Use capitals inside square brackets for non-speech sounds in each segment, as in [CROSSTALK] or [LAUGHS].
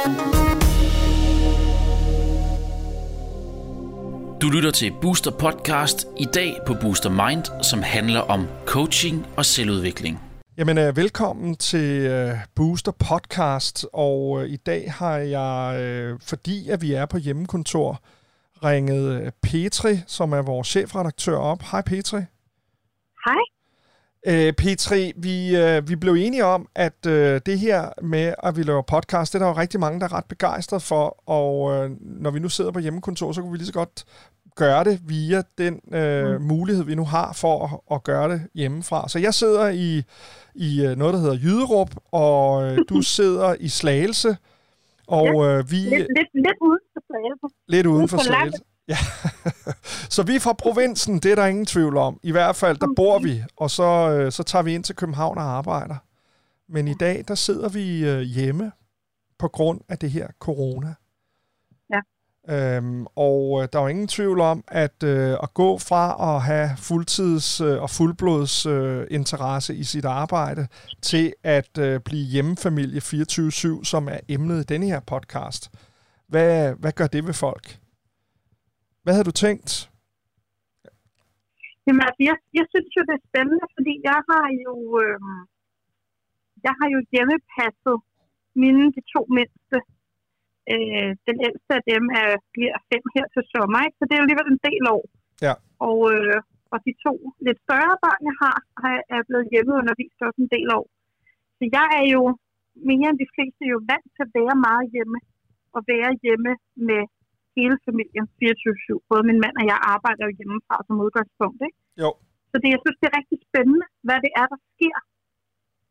Du lytter til Booster Podcast i dag på Booster Mind, som handler om coaching og selvudvikling. Jamen, uh, velkommen til uh, Booster Podcast, og uh, i dag har jeg, fordi at vi er på hjemmekontor, ringet Petri, som er vores chefredaktør, op. Hej Petri. Hej. Uh, Petri, vi, uh, vi blev enige om, at uh, det her med, at vi laver podcast, det er der jo rigtig mange, der er ret begejstret for, og uh, når vi nu sidder på hjemmekontor, så kunne vi lige så godt gøre det via den øh, mm. mulighed, vi nu har for at, at gøre det hjemmefra. Så jeg sidder i, i øh, noget, der hedder Jyderup, og øh, du [LAUGHS] sidder i Slagelse. Og ja, øh, vi... Lidt, lidt, lidt uden for Slagelse. Lidt uden for Slagelse. Ja. [LAUGHS] så vi er fra provinsen, det er der ingen tvivl om. I hvert fald, der bor vi, og så, øh, så tager vi ind til København og arbejder. Men i dag, der sidder vi øh, hjemme på grund af det her corona. Øhm, og øh, der er jo ingen tvivl om, at øh, at gå fra at have fuldtids- øh, og fuldblods øh, interesse i sit arbejde, til at øh, blive hjemmefamilie 24-7, som er emnet i denne her podcast. Hvad, hvad gør det ved folk? Hvad havde du tænkt? Jamen, altså, jeg, jeg synes jo, det er spændende, fordi jeg har jo, øh, jeg har jo hjemmepasset mine de to mindste Øh, den ældste af dem er, bliver fem her til sommer, ikke? så det er jo alligevel en del år. Ja. Og, øh, og de to lidt større børn, jeg har, er blevet hjemmeundervist også en del år. Så jeg er jo mere end de fleste jo vant til at være meget hjemme, og være hjemme med hele familien 24-7. Både min mand og jeg arbejder jo hjemmefra som udgangspunkt. Ikke? Jo. Så det, jeg synes, det er rigtig spændende, hvad det er, der sker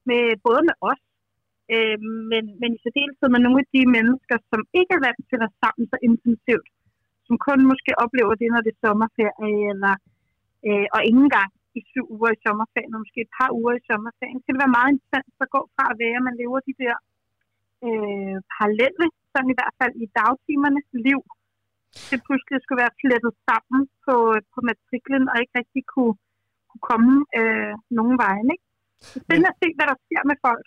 med, både med os Øh, men, men i særdeleshed med nogle af de mennesker, som ikke er vant til at sammen så intensivt, som kun måske oplever det, når det er sommerferie, eller, øh, og ingen gang i syv uger i sommerferien, og måske et par uger i sommerferien, så kan det være meget intens at gå fra at være, at man lever de der øh, parallelle, sådan i hvert fald i dagtimerne liv, det pludselig skulle være flettet sammen på, på matriklen, og ikke rigtig kunne, kunne komme øh, nogen vejen. Ikke? Så det er at se, hvad der sker med folk.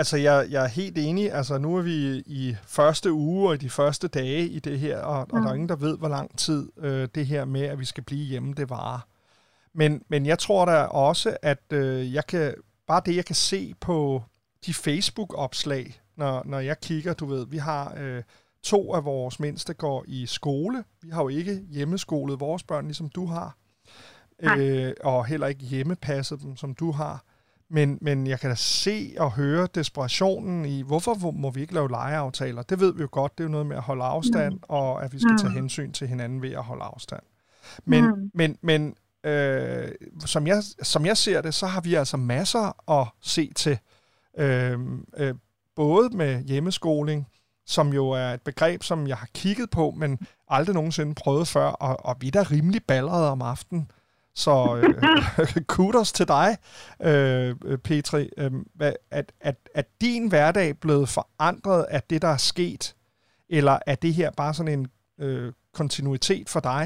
Altså, jeg, jeg er helt enig. Altså, nu er vi i første uge og i de første dage i det her, og, mm. og der er ingen, der ved, hvor lang tid øh, det her med, at vi skal blive hjemme, det varer. Men, men jeg tror da også, at øh, jeg kan, bare det, jeg kan se på de Facebook-opslag, når, når jeg kigger, du ved, vi har øh, to af vores mindste går i skole. Vi har jo ikke hjemmeskolet vores børn, ligesom du har. Øh, og heller ikke hjemmepasset dem, som du har. Men, men jeg kan da se og høre desperationen i, hvorfor må vi ikke lave legeaftaler? Det ved vi jo godt, det er jo noget med at holde afstand, mm. og at vi skal tage mm. hensyn til hinanden ved at holde afstand. Men, mm. men, men øh, som, jeg, som jeg ser det, så har vi altså masser at se til. Øh, øh, både med hjemmeskoling, som jo er et begreb, som jeg har kigget på, men aldrig nogensinde prøvet før, og, og vi er da rimelig ballerede om aftenen. Så øh, [LAUGHS] kudos til dig, øh, Petri. Øh, at, at, at din hverdag blevet forandret af det, der er sket, eller er det her bare sådan en øh, kontinuitet for dig?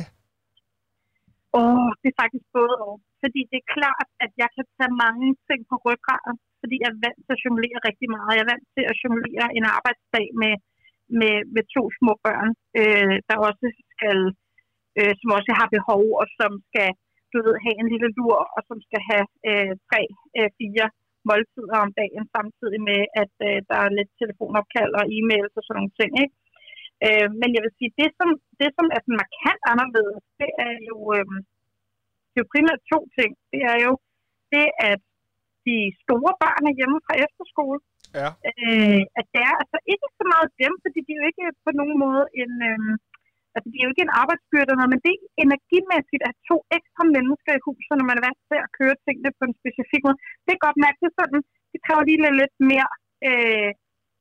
Åh, oh, det er faktisk både og. Fordi det er klart, at jeg kan tage mange ting på ryggraden, fordi jeg er vant til at jonglere rigtig meget. Jeg er vant til at jonglere en arbejdsdag med, med, med to små børn, øh, der også skal, øh, som også har behov, og som skal du ved, have en lille lur, og som skal have øh, tre, øh, fire måltider om dagen, samtidig med, at øh, der er lidt telefonopkald og e-mails og sådan nogle ting. Ikke? Øh, men jeg vil sige, det som, det, som er sådan markant anderledes, det er jo, øh, det er jo primært to ting. Det er jo det, at de store børn er hjemme fra efterskole. Ja. Øh, at det er altså ikke så meget dem, fordi de er jo ikke på nogen måde en... Øh, altså det er jo ikke en arbejdsbyrde, men det er energimæssigt at to ekstra mennesker i huset, når man er vant til at køre tingene på en specifik måde. Det er godt mærke til sådan, det kræver lige lidt mere øh,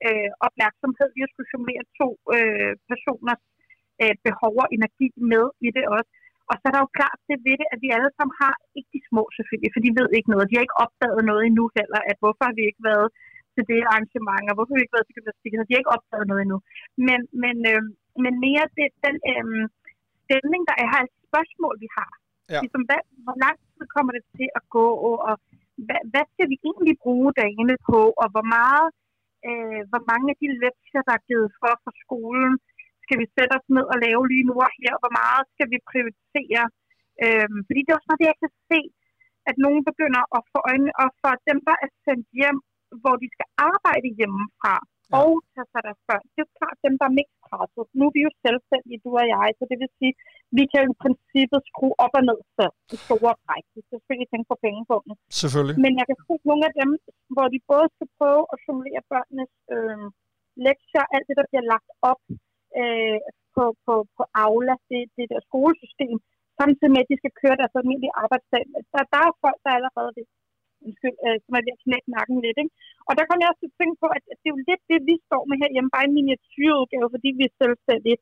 øh, opmærksomhed lige at skulle summere to øh, personers øh, behov og energi med i det også. Og så er der jo klart det ved det, at vi alle sammen har, ikke de små selvfølgelig, for de ved ikke noget. De har ikke opdaget noget endnu heller, at hvorfor har vi ikke været til det arrangement, og hvorfor har vi ikke været til gymnastik, så de har ikke opdaget noget endnu. Men, men, øh, men mere det, den øh, stemning, der er her, et spørgsmål, vi har. Ja. Ligesom, hvad, hvor lang tid kommer det til at gå, og hvad, hvad skal vi egentlig bruge dagene på, og hvor meget øh, hvor mange af de lektier, der er givet for fra skolen, skal vi sætte os ned og lave lige nu og her, hvor meget skal vi prioritere. Øh, fordi det er også noget, jeg kan se, at nogen begynder at få øjnene op for dem, der er sendt hjem, hvor de skal arbejde hjemmefra ja. og tage sig deres børn. Det er jo klart dem, der er mest presset. Nu er vi jo selvstændige, du og jeg, så det vil sige, vi kan jo i princippet skrue op og ned selv i store træk. Vi skal selvfølgelig tænke på pengepunkten. Selvfølgelig. Men jeg kan se nogle af dem, hvor de både skal prøve at simulere børnenes øh, lektier, alt det, der bliver lagt op øh, på, på, på Aula, det, det der skolesystem, samtidig med, at de skal køre deres almindelige arbejdsdag. Der, der er folk, der allerede undskyld, øh, som er ved at knække nakken lidt. Ikke? Og der kom jeg også til at tænke på, at det er jo lidt det, vi står med herhjemme, bare en miniatyrudgave, fordi vi er selvstændige.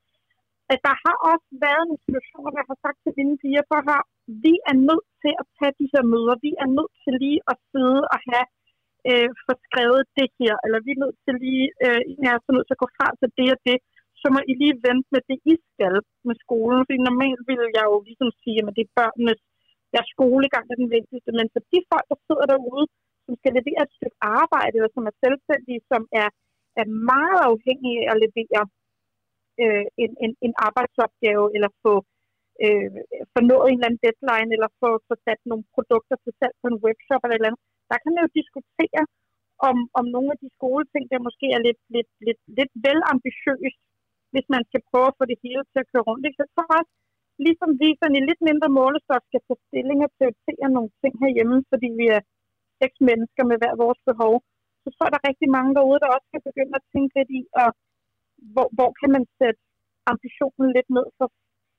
At der har også været en situation, hvor jeg har sagt til mine piger, på her, vi er nødt til at tage de her møder. Vi er nødt til lige at sidde og have øh, forskrevet det her, eller vi er nødt til lige, øh, jeg er så nødt til at gå fra til det og det så må I lige vente med det, I skal med skolen. Fordi normalt ville jeg jo ligesom sige, at det er børnenes deres skolegang, er den vigtigste. Men for de folk, der sidder derude, som skal levere et stykke arbejde, eller som er selvstændige, som er, er meget afhængige af at levere øh, en, en, en arbejdsopgave, eller få, øh, få nået en eller anden deadline, eller få, få sat nogle produkter til salg på en webshop eller et eller andet, der kan man jo diskutere, om, om nogle af de skoleting, der måske er lidt, lidt, lidt, lidt vel ambitiøst, hvis man skal prøve at få det hele til at køre rundt. Ikke? Så også, ligesom vi sådan i lidt mindre målestok skal tage stilling og prioritere nogle ting herhjemme, fordi vi er seks mennesker med hver vores behov, så tror jeg, der er rigtig mange derude, der også skal begynde at tænke lidt i, og hvor, hvor kan man sætte ambitionen lidt ned for,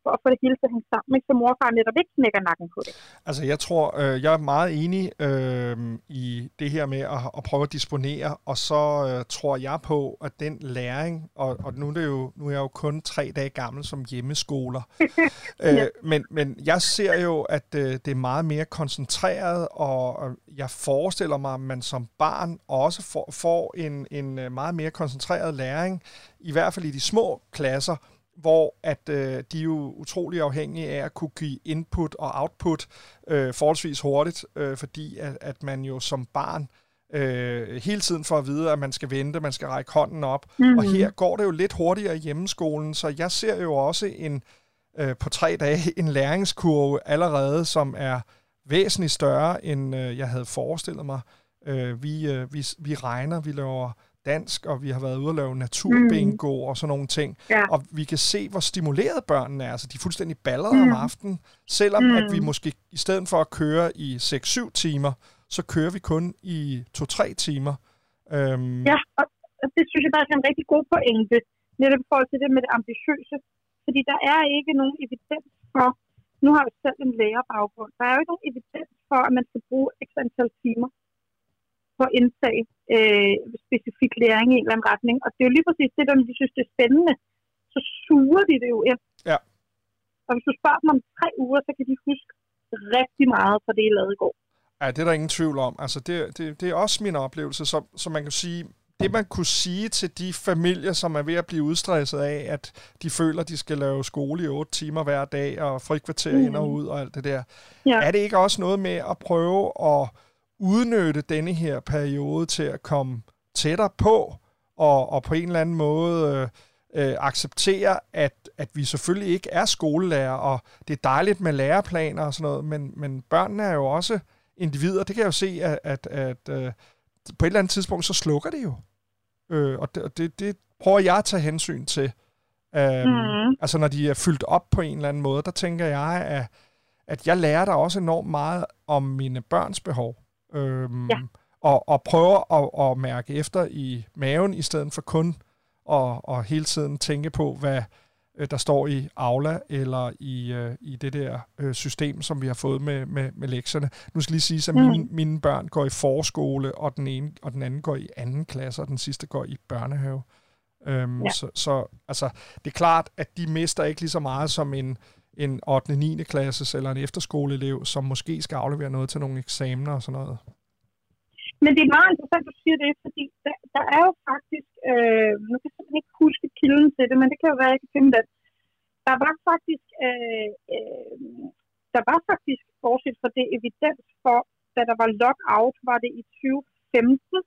for at få det hele til at hænge sammen, ikke? så mor og far netop ikke knækker nakken på det. Altså jeg tror, øh, jeg er meget enig øh, i det her med at, at prøve at disponere, og så øh, tror jeg på, at den læring, og, og nu, er det jo, nu er jeg jo kun tre dage gammel som hjemmeskoler, [LAUGHS] øh, ja. men, men jeg ser jo, at øh, det er meget mere koncentreret, og, og jeg forestiller mig, at man som barn også får, får en, en øh, meget mere koncentreret læring, i hvert fald i de små klasser, hvor at øh, de er jo utrolig afhængige af at kunne give input og output øh, forholdsvis hurtigt, øh, fordi at, at man jo som barn øh, hele tiden får at vide, at man skal vente, man skal række hånden op. Mm. Og her går det jo lidt hurtigere i hjemmeskolen, så jeg ser jo også en øh, på tre dage [LAUGHS] en læringskurve allerede, som er væsentligt større, end øh, jeg havde forestillet mig. Øh, vi, øh, vi, vi regner, vi laver dansk, og vi har været ude og lave naturbingo mm. og sådan nogle ting. Ja. Og vi kan se, hvor stimuleret børnene er. Altså, de er fuldstændig ballede mm. om aftenen. Selvom mm. at vi måske, i stedet for at køre i 6-7 timer, så kører vi kun i 2-3 timer. Øhm. Ja, og det synes jeg faktisk er en rigtig god pointe. Netop i forhold til det med det ambitiøse. Fordi der er ikke nogen evidens for, nu har jeg selv en lærerbaggrund, der er jo ikke nogen evidens for, at man skal bruge x antal timer på at indtage øh, specifik læring i en eller anden retning. Og det er jo lige præcis det, der de synes, det er spændende, så suger de det jo ind. Ja. Og hvis du spørger dem om tre uger, så kan de huske rigtig meget fra det, I lavede i går. Ja, det er der ingen tvivl om. Altså, det, det, det er også min oplevelse, så, så man kan sige, det man kunne sige til de familier, som er ved at blive udstresset af, at de føler, de skal lave skole i otte timer hver dag, og frikvarter mm. ind og ud og alt det der. Ja. Er det ikke også noget med at prøve at udnytte denne her periode til at komme tættere på, og, og på en eller anden måde øh, øh, acceptere, at, at vi selvfølgelig ikke er skolelærer, og det er dejligt med læreplaner og sådan noget, men, men børnene er jo også individer. Det kan jeg jo se, at, at, at øh, på et eller andet tidspunkt, så slukker det jo. Øh, og det, det, det prøver jeg at tage hensyn til. Um, mm. Altså når de er fyldt op på en eller anden måde, der tænker jeg, at, at jeg lærer der også enormt meget om mine børns behov. Øhm, ja. og, og prøver at, at mærke efter i maven, i stedet for kun at, at hele tiden tænke på, hvad øh, der står i Aula eller i, uh, i det der uh, system, som vi har fået med, med, med lektierne. Nu skal lige sige, at mine, mm. mine børn går i forskole, og den ene og den anden går i anden klasse, og den sidste går i børnehave. Um, ja. så, så altså, det er klart, at de mister ikke lige så meget som en en 8. 9. klasses eller en efterskoleelev, som måske skal aflevere noget til nogle eksamener og sådan noget. Men det er meget interessant, at du siger det, fordi der, der er jo faktisk, øh, nu kan jeg simpelthen ikke huske kilden til det, men det kan jo være, at jeg kan finde det. Der var faktisk, øh, øh, der var faktisk, bortset fra det evidens for, da der var lockout, var det i 2015,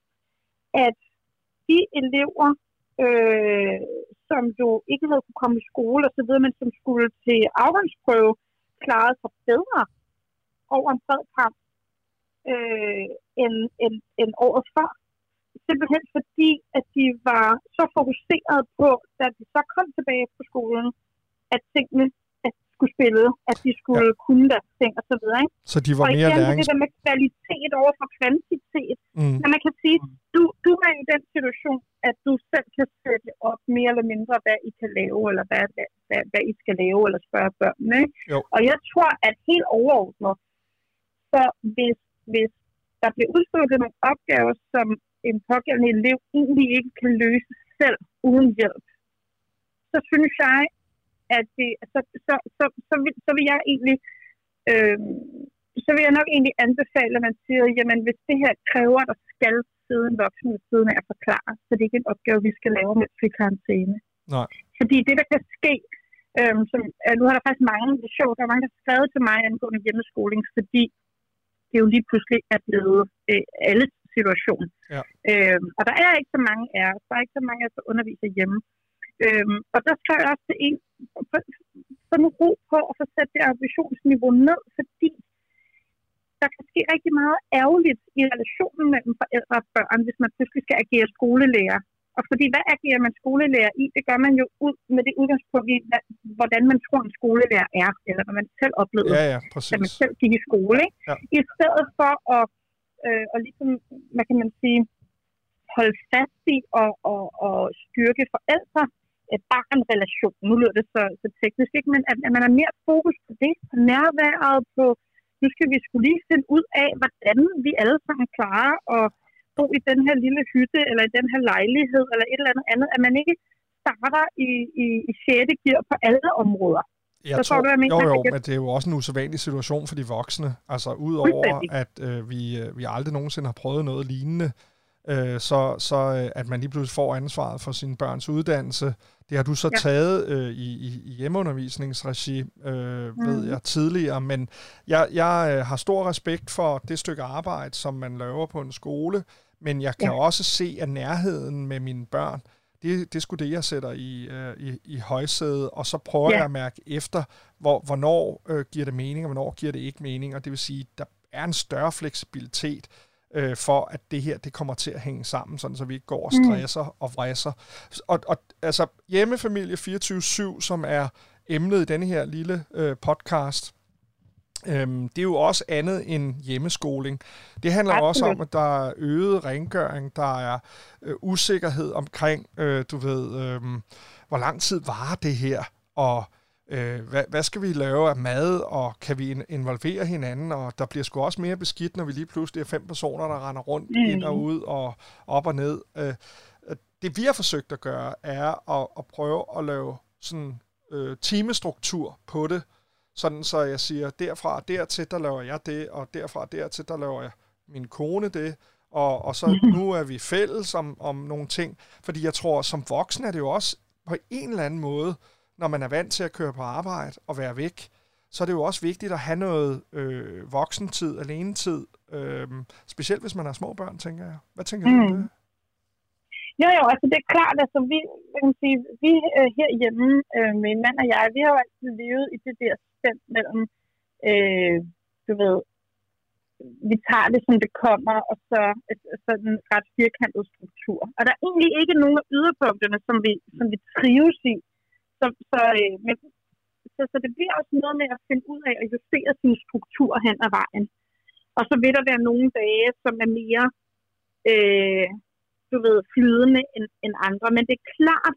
at de elever, øh, som jo ikke havde kunne komme i skole og så videre, men som skulle til afgangsprøve, klarede sig bedre over en bred kamp øh, end, end, end året før. Simpelthen fordi, at de var så fokuseret på, da de så kom tilbage på skolen, at tingene skulle spille, at de skulle ja. kunne deres ting og så videre. Ikke? Så de var og mere igen, lærings... det der med kvalitet over for kvantitet. Mm. Men man kan sige, du er i den situation, at du selv kan sætte op mere eller mindre, hvad I kan lave, eller hvad, hvad, hvad, hvad I skal lave, eller spørge børnene. Ikke? Jo. Og jeg tror, at helt overordnet, så hvis, hvis der bliver udført nogle opgaver, som en pågældende elev egentlig ikke kan løse selv uden hjælp, så synes jeg, at det, så, så, så, så, vil, så vil jeg egentlig øh, så vil jeg nok egentlig anbefale, at man siger, jamen hvis det her kræver, at der skal sidde en voksen ved siden af at forklare, så det er ikke en opgave, vi skal lave med fri karantæne. Nej. Fordi det, der kan ske, øh, som, øh, nu har der faktisk mange, det er sjovt, der er mange, der har skrevet til mig angående hjemmeskoling, fordi det jo lige pludselig er blevet øh, alles situation. Ja. Øh, og der er ikke så mange af os, der er ikke så mange af os, der underviser hjemme. Øhm, og der skrev jeg også til en, få nu ro på at få sat det ambitionsniveau ned, fordi der kan ske rigtig meget ærgerligt i relationen mellem forældre og børn, hvis man pludselig skal agere skolelærer. Og fordi hvad agerer man skolelærer i? Det gør man jo ud med det udgangspunkt i, hvordan man tror, en skolelærer er, eller hvad man selv oplevede, Ja, ja, da man præcis. selv gik i skole. Ikke? Ja. I stedet for at, øh, og ligesom, hvad kan man sige, holde fast i og, og, og styrke forældre, øh, barn-relation. Nu lyder det så, så teknisk, ikke? men at, at man har mere fokus på det, på nærværet, på nu skal vi skulle lige finde ud af, hvordan vi alle sammen klarer at bo i den her lille hytte, eller i den her lejlighed, eller et eller andet andet, at man ikke starter i, i, i 6. gear på alle områder. Jeg Forstår tror, du, jeg mener? jo, jo, men det er jo også en usædvanlig situation for de voksne. Altså udover, at øh, vi, øh, vi aldrig nogensinde har prøvet noget lignende, øh, så, så øh, at man lige pludselig får ansvaret for sine børns uddannelse. Det har du så Ja. taget øh, i, i, i hjemmeundervisningsregi, øh, ved Mhm. jeg, tidligere. Men jeg, jeg øh, har stor respekt for det stykke arbejde, som man laver på en skole, men jeg kan Ja. også se, at nærheden med mine børn, det, det er sgu det, jeg sætter i, øh, i, i højsædet, og så prøver Ja. jeg at mærke efter, hvor, hvornår øh, giver det mening, og hvornår giver det ikke mening, og det vil sige, der er en større fleksibilitet øh, for, at det her det kommer til at hænge sammen, sådan så vi ikke går og Mm. stresser og vræsser. Og, og altså hjemmefamilie 24-7, som er emnet i denne her lille øh, podcast, Øhm, det er jo også andet end hjemmeskoling. Det handler jo også om, Absolut. at der er øget rengøring, der er øh, usikkerhed omkring, øh, du ved, øh, hvor lang tid varer det her, og øh, hvad, hvad skal vi lave af mad, og kan vi in- involvere hinanden, og der bliver sgu også mere beskidt, når vi lige pludselig er fem personer, der render rundt Mm. ind og ud og op og ned. Øh, øh, det vi har forsøgt at gøre, er at, at prøve at lave sådan øh, timestruktur på det, sådan så jeg siger, derfra og dertil, der laver jeg det, og derfra og dertil, der laver jeg min kone det, og, og så nu er vi fælles om, om nogle ting, fordi jeg tror, som voksen er det jo også på en eller anden måde, når man er vant til at køre på arbejde og være væk, så er det jo også vigtigt at have noget øh, voksentid, alenetid, øh, specielt hvis man har små børn, tænker jeg. Hvad tænker du om Mm. det? Jo, jo, altså det er klart, altså vi, kan sige, vi øh, herhjemme, øh, min mand og jeg, vi har jo altid levet i det der spænd mellem, øh, du ved, vi tager det, som det kommer, og så sådan en ret firkantet struktur. Og der er egentlig ikke nogen af yderpunkterne, som vi, som vi trives i. Så, så, øh, men, så, så det bliver også noget med at finde ud af at justere sin struktur hen ad vejen. Og så vil der være nogle dage, som er mere, øh, du ved, flydende end, end andre. Men det er klart,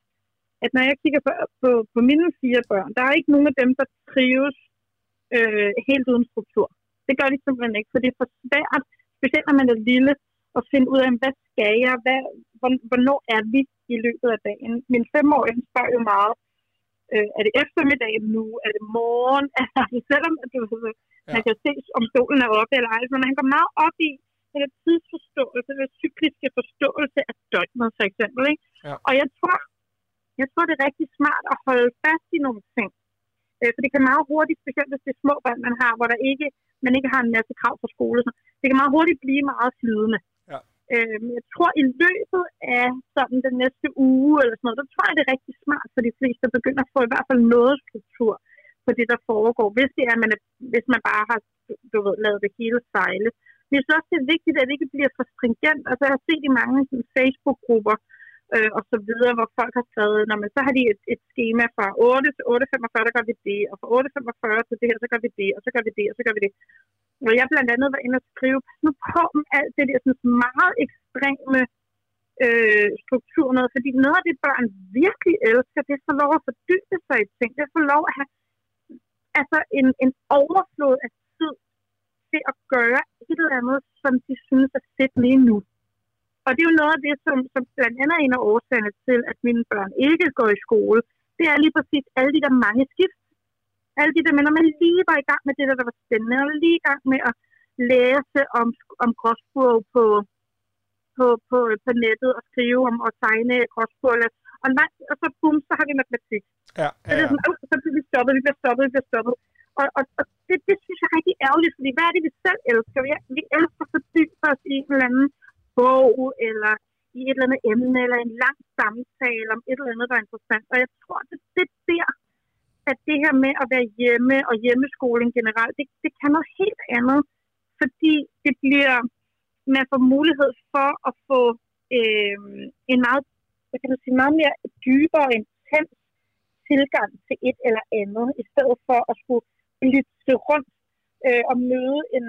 at når jeg kigger på, på, på mine fire børn, der er ikke nogen af dem, der trives øh, helt uden struktur. Det gør de simpelthen ikke, for det er for svært, specielt når man er lille, at finde ud af, hvad skal jeg, hvad, hvor- hvornår er vi i løbet af dagen. Min femårige spørger jo meget, øh, er det eftermiddag nu, er det morgen, [LAUGHS] altså selvom at du, ved, Ja. man kan se, om solen er oppe eller ej, men han går meget op i den der tidsforståelse, den cykliske forståelse af døgnet, for eksempel. Ikke? Ja. Og jeg tror, jeg tror, det er rigtig smart at holde fast i nogle ting. Øh, for det kan meget hurtigt, specielt hvis det er små børn, man har, hvor der ikke, man ikke har en masse krav fra skole, så det kan meget hurtigt blive meget flydende. Øh, men jeg tror, i løbet af sådan den næste uge, eller sådan noget, der tror jeg, det er rigtig smart for de fleste at begynde at få i hvert fald noget struktur på det, der foregår. Hvis, det er, man er, hvis man bare har du ved, lavet det hele sejle. Men jeg synes også, det er vigtigt, at det ikke bliver for stringent. Altså, jeg har set i mange Facebook-grupper, øh, øh, og så videre, hvor folk har taget, når man så har de et, et schema fra 8 til 8.45, der gør vi det, og fra 8.45 til det her, så gør vi det, og så gør vi det, og så gør vi det. Og jeg blandt andet var inde og skrive, nu på med alt det der sådan meget ekstreme øh, struktur noget, fordi noget af det, børn virkelig elsker, det er lov at fordybe sig i ting, det er lov at have altså en, en overflod af tid til at gøre et eller andet, som de synes er fedt lige nu. Og det er jo noget af det, som, som blandt andet er en af årsagerne til, at mine børn ikke går i skole. Det er lige præcis alle de der mange skift. Alle de der, men når man lige var i gang med det der, der var spændende, og lige i gang med at læse om, om crossbow på, på, på, på nettet og skrive om og tegne crossbow. Og, nej, og så bum, så har vi matematik. Ja, ja, ja. Så, det er sådan, så bliver vi stoppet, vi bliver stoppet, vi bliver stoppet. Og, og, og det, det synes jeg er rigtig ærgerligt, fordi hvad er det, vi selv elsker? Vi, vi elsker at fordybe os i en eller anden bog, eller i et eller andet emne, eller en lang samtale om et eller andet, der er interessant. Og jeg tror, det, det der, at det her med at være hjemme og hjemmeskolen generelt, det, det kan noget helt andet, fordi det bliver, man får mulighed for at få øh, en meget, hvad kan man sige, meget mere dybere og intens tilgang til et eller andet, i stedet for at skulle lytte rundt øh, og møde en,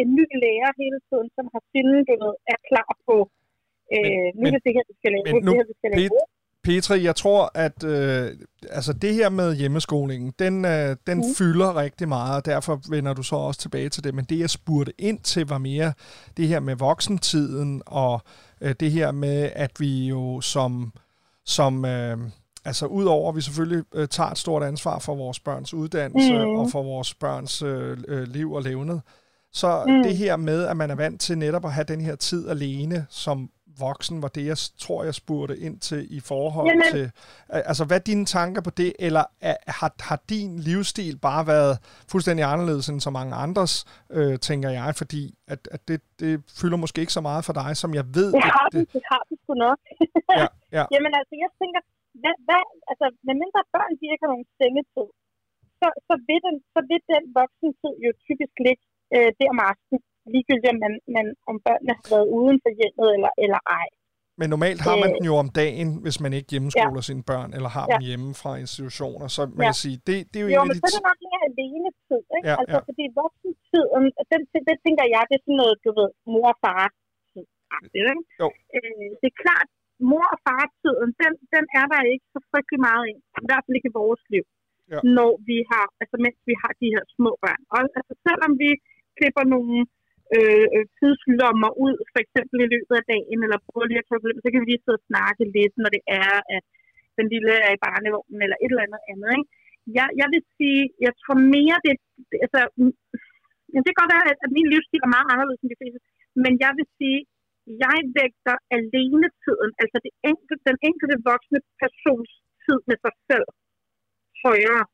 en ny lærer hele tiden, som har sine, du ved, er klar på, øh, men, nu er det her, vi skal lave, men nu, det her, vi skal lave. Petri, jeg tror, at øh, altså det her med hjemmeskolingen, den, øh, den mm. fylder rigtig meget, og derfor vender du så også tilbage til det. Men det, jeg spurgte ind til, var mere det her med voksentiden, og øh, det her med, at vi jo som, som øh, altså udover at vi selvfølgelig øh, tager et stort ansvar for vores børns uddannelse mm. og for vores børns øh, øh, liv og levnet, så mm. det her med, at man er vant til netop at have den her tid alene som voksen, var det, jeg tror, jeg spurgte ind til i forhold Jamen. til... Altså, hvad er dine tanker på det, eller er, har, har din livsstil bare været fuldstændig anderledes end så mange andres, øh, tænker jeg, fordi at, at det, det fylder måske ikke så meget for dig, som jeg ved... Det har det, det har det sgu nok. ja, ja. [LAUGHS] Jamen altså, jeg tænker, hvad, hvad, altså, med mindre børn, de ikke har nogen sengetid, så, så, vil den, så vil den voksentid jo typisk ligge øh, der om aftenen ligegyldigt om, man, man, om børnene har været uden for hjemmet eller, eller ej. Men normalt har man den jo om dagen, hvis man ikke hjemmeskoler ja. sine børn, eller har ja. dem hjemme fra institutioner. Så man ja. kan sige, det, det er jo, jo en men af de... så er det nok mere alene tid, ikke? Ja, altså, ja. fordi voksentiden, den, det tænker jeg, det er sådan noget, du ved, mor og far tid. Ikke? Jo. Øh, det er klart, mor og far tiden, den, den er der ikke så frygtelig meget i. I hvert fald ikke i vores liv. Ja. Når vi har, altså mens vi har de her små børn. Og altså, selvom vi klipper nogle øh, øh tidslommer ud, for eksempel i løbet af dagen, eller prøver lige at tage så kan vi lige sidde og snakke lidt, når det er, at den lille er i barnevognen, eller et eller andet andet. Ikke? Jeg, jeg vil sige, jeg tror mere, det, altså, ja, det kan godt være, at min livsstil er meget anderledes end de fleste, men jeg vil sige, jeg vægter alene tiden, altså det enkelte, den enkelte voksne persons tid med sig selv, højere.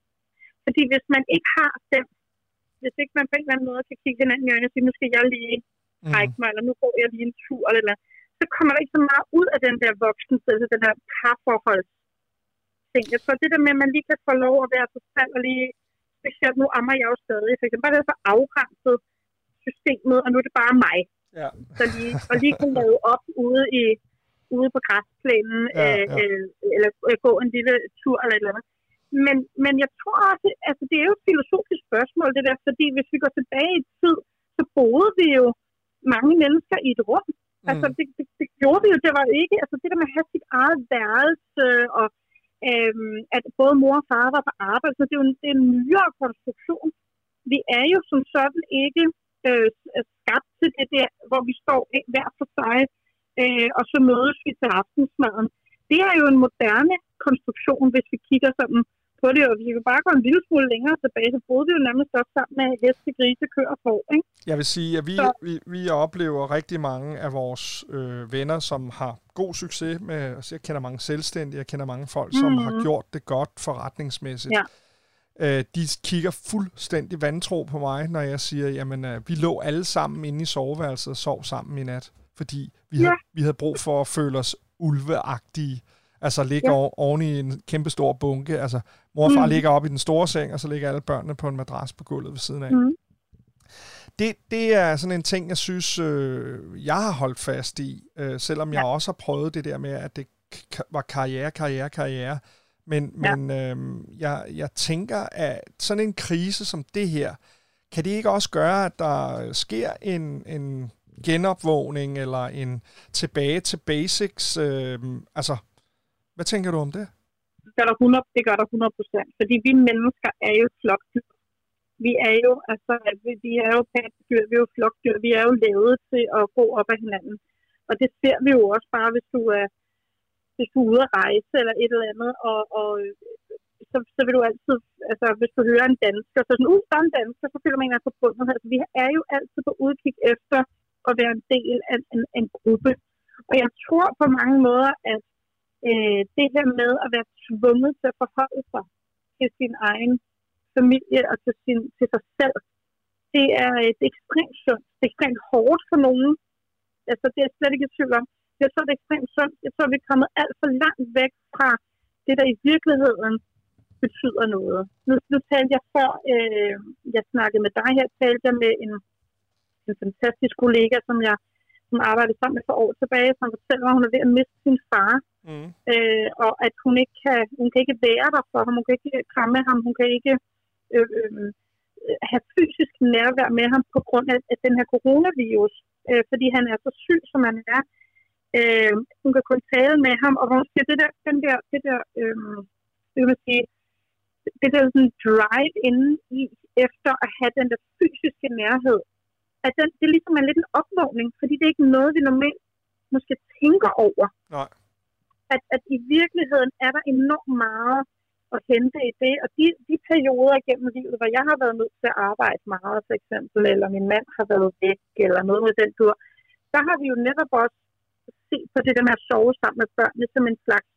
Fordi hvis man ikke har den hvis ikke man på en eller anden måde kan kigge hinanden i øjnene og sige, nu skal jeg lige mm. mig, eller nu går jeg lige en tur, eller, eller så kommer der ikke så meget ud af den der voksen, altså den der parforhold. Jeg tror, det der med, at man lige kan få lov at være sig selv, og lige, specielt nu ammer jeg jo stadig, for eksempel bare det så afgrænset systemet, og nu er det bare mig. Ja. Så lige, og lige kan lave op ude i ude på græsplænen, ja, ja. Øh, eller øh, gå en lille tur eller et eller andet. Men, men jeg tror også, altså det er jo et filosofisk spørgsmål, det der, fordi hvis vi går tilbage i tid, så boede vi jo mange mennesker i et rum. Mm. Altså det, det, det gjorde vi jo, det var ikke, altså det der med at have sit eget værelse, og øhm, at både mor og far var på arbejde, så det er jo en, det er en nyere konstruktion. Vi er jo som sådan ikke øh, skabt til det der, hvor vi står hver for sig, øh, og så mødes vi til aftensmaden. Det er jo en moderne konstruktion, hvis vi kigger sådan på det, og vi kan bare gå en lille smule længere tilbage, så boede vi jo nærmest også sammen med heste, grise, køer og får, ikke? Jeg vil sige, at vi, vi, vi oplever rigtig mange af vores øh, venner, som har god succes med, altså jeg kender mange selvstændige, jeg kender mange folk, som mm. har gjort det godt forretningsmæssigt. Ja. Øh, de kigger fuldstændig vantro på mig, når jeg siger, jamen øh, vi lå alle sammen inde i soveværelset og sov sammen i nat. fordi vi, ja. havde, vi havde brug for at føle os ulveagtige. Altså ligge ja. oven i en kæmpe stor bunke. Altså mor og far mm. ligger op i den store seng, og så ligger alle børnene på en madras på gulvet ved siden af. Mm. Det, det er sådan en ting, jeg synes, øh, jeg har holdt fast i, øh, selvom ja. jeg også har prøvet det der med, at det var karriere, karriere, karriere. Men, ja. men øh, jeg, jeg tænker, at sådan en krise som det her, kan det ikke også gøre, at der sker en, en genopvågning eller en tilbage til basics? Øh, altså, hvad tænker du om det? Det gør der 100, det gør der 100 procent, fordi vi mennesker er jo flokdyr. Vi er jo, altså, vi, vi er jo pattedyr, vi er jo flokdyr, vi er jo lavet til at gå op af hinanden. Og det ser vi jo også bare, hvis du er, hvis du er ude at rejse eller et eller andet, og, og så, så vil du altid, altså hvis du hører en dansker, så sådan, uh, der er en dansker, så føler man en forbundet. Altså, vi er jo altid på udkig efter at være en del af en, en gruppe. Og jeg tror på mange måder, at øh, det her med at være tvunget til at forholde sig til sin egen familie og til, sin, til sig selv, det er, det er ekstremt sundt. Det er ekstremt hårdt for nogen. Altså, det er jeg slet ikke i tvivl om. Jeg tror, det er ekstremt sundt. Jeg tror, vi er kommet alt for langt væk fra det, der i virkeligheden betyder noget. Nu, nu talte jeg før, øh, jeg snakkede med dig her, talte jeg med en, en fantastisk kollega, som jeg som arbejdede sammen med for år tilbage, som fortæller, at hun er ved at miste sin far. Mm. Øh, og at hun ikke kan, hun kan ikke være der for ham, hun kan ikke kramme ham, hun kan ikke øh, øh, have fysisk nærvær med ham på grund af, af den her coronavirus, øh, fordi han er så syg, som han er. Øh, hun kan kun tale med ham, og hun siger, det der, den der, det der, øh, det vil sige, det der sådan drive inden i, efter at have den der fysiske nærhed, at den, det ligesom er lidt en opvågning, fordi det er ikke noget, vi normalt måske tænker over. Nej. At, at i virkeligheden er der enormt meget at hente i det, og de, de perioder gennem livet, hvor jeg har været nødt til at arbejde meget, for eksempel, eller min mand har været væk, eller noget med den tur, der har vi jo netop også set på det der med at sove sammen med børnene som en slags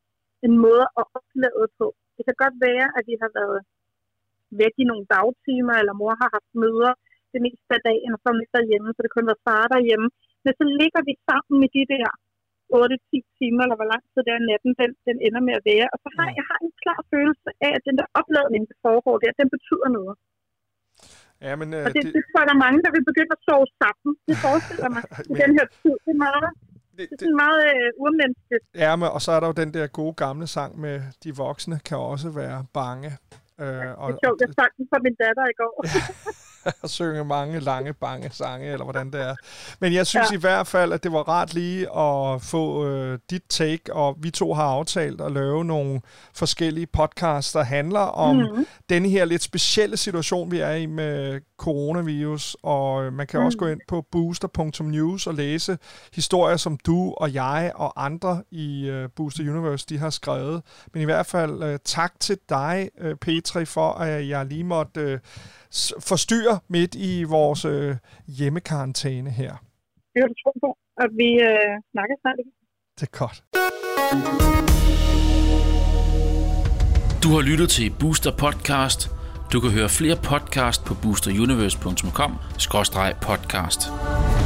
en måde at opleve på. Det kan godt være, at vi har været væk i nogle dagtimer, eller mor har haft møder det meste af dagen, og så er derhjemme, så det kun var far derhjemme. Men så ligger vi sammen med de der 8-10 timer, eller hvor lang tid det er natten, den, den ender med at være. Og så har jeg har en klar følelse af, at den der opladning, der foregår der, den betyder noget. Ja, men, øh, og det, det, det tror jeg, der er mange, der vil begynde at sove sammen. Det forestiller mig [LAUGHS] i den her tid. Det er meget, det, det er sådan meget øh, urmenneskeligt. Ja, men, og så er der jo den der gode gamle sang med, de voksne kan også være bange. Øh, og, det er sjovt, jeg sang den for min datter i går. [LAUGHS] [LAUGHS] og synge mange lange, bange sange, eller hvordan det er. Men jeg synes ja. i hvert fald, at det var rart lige at få øh, dit take, og vi to har aftalt at lave nogle forskellige podcasts, der handler om mm-hmm. denne her lidt specielle situation, vi er i med coronavirus, og øh, man kan mm. også gå ind på booster.news og læse historier, som du og jeg og andre i uh, Booster Universe, de har skrevet. Men i hvert fald uh, tak til dig, uh, Petri, for at jeg lige måtte uh, forstyrre midt i vores uh, hjemmekarantæne her. Det er du tro på, at vi uh, snakker snart igen. Det er godt. Du har lyttet til Booster Podcast – du kan høre flere podcast på boosteruniverse.com-podcast.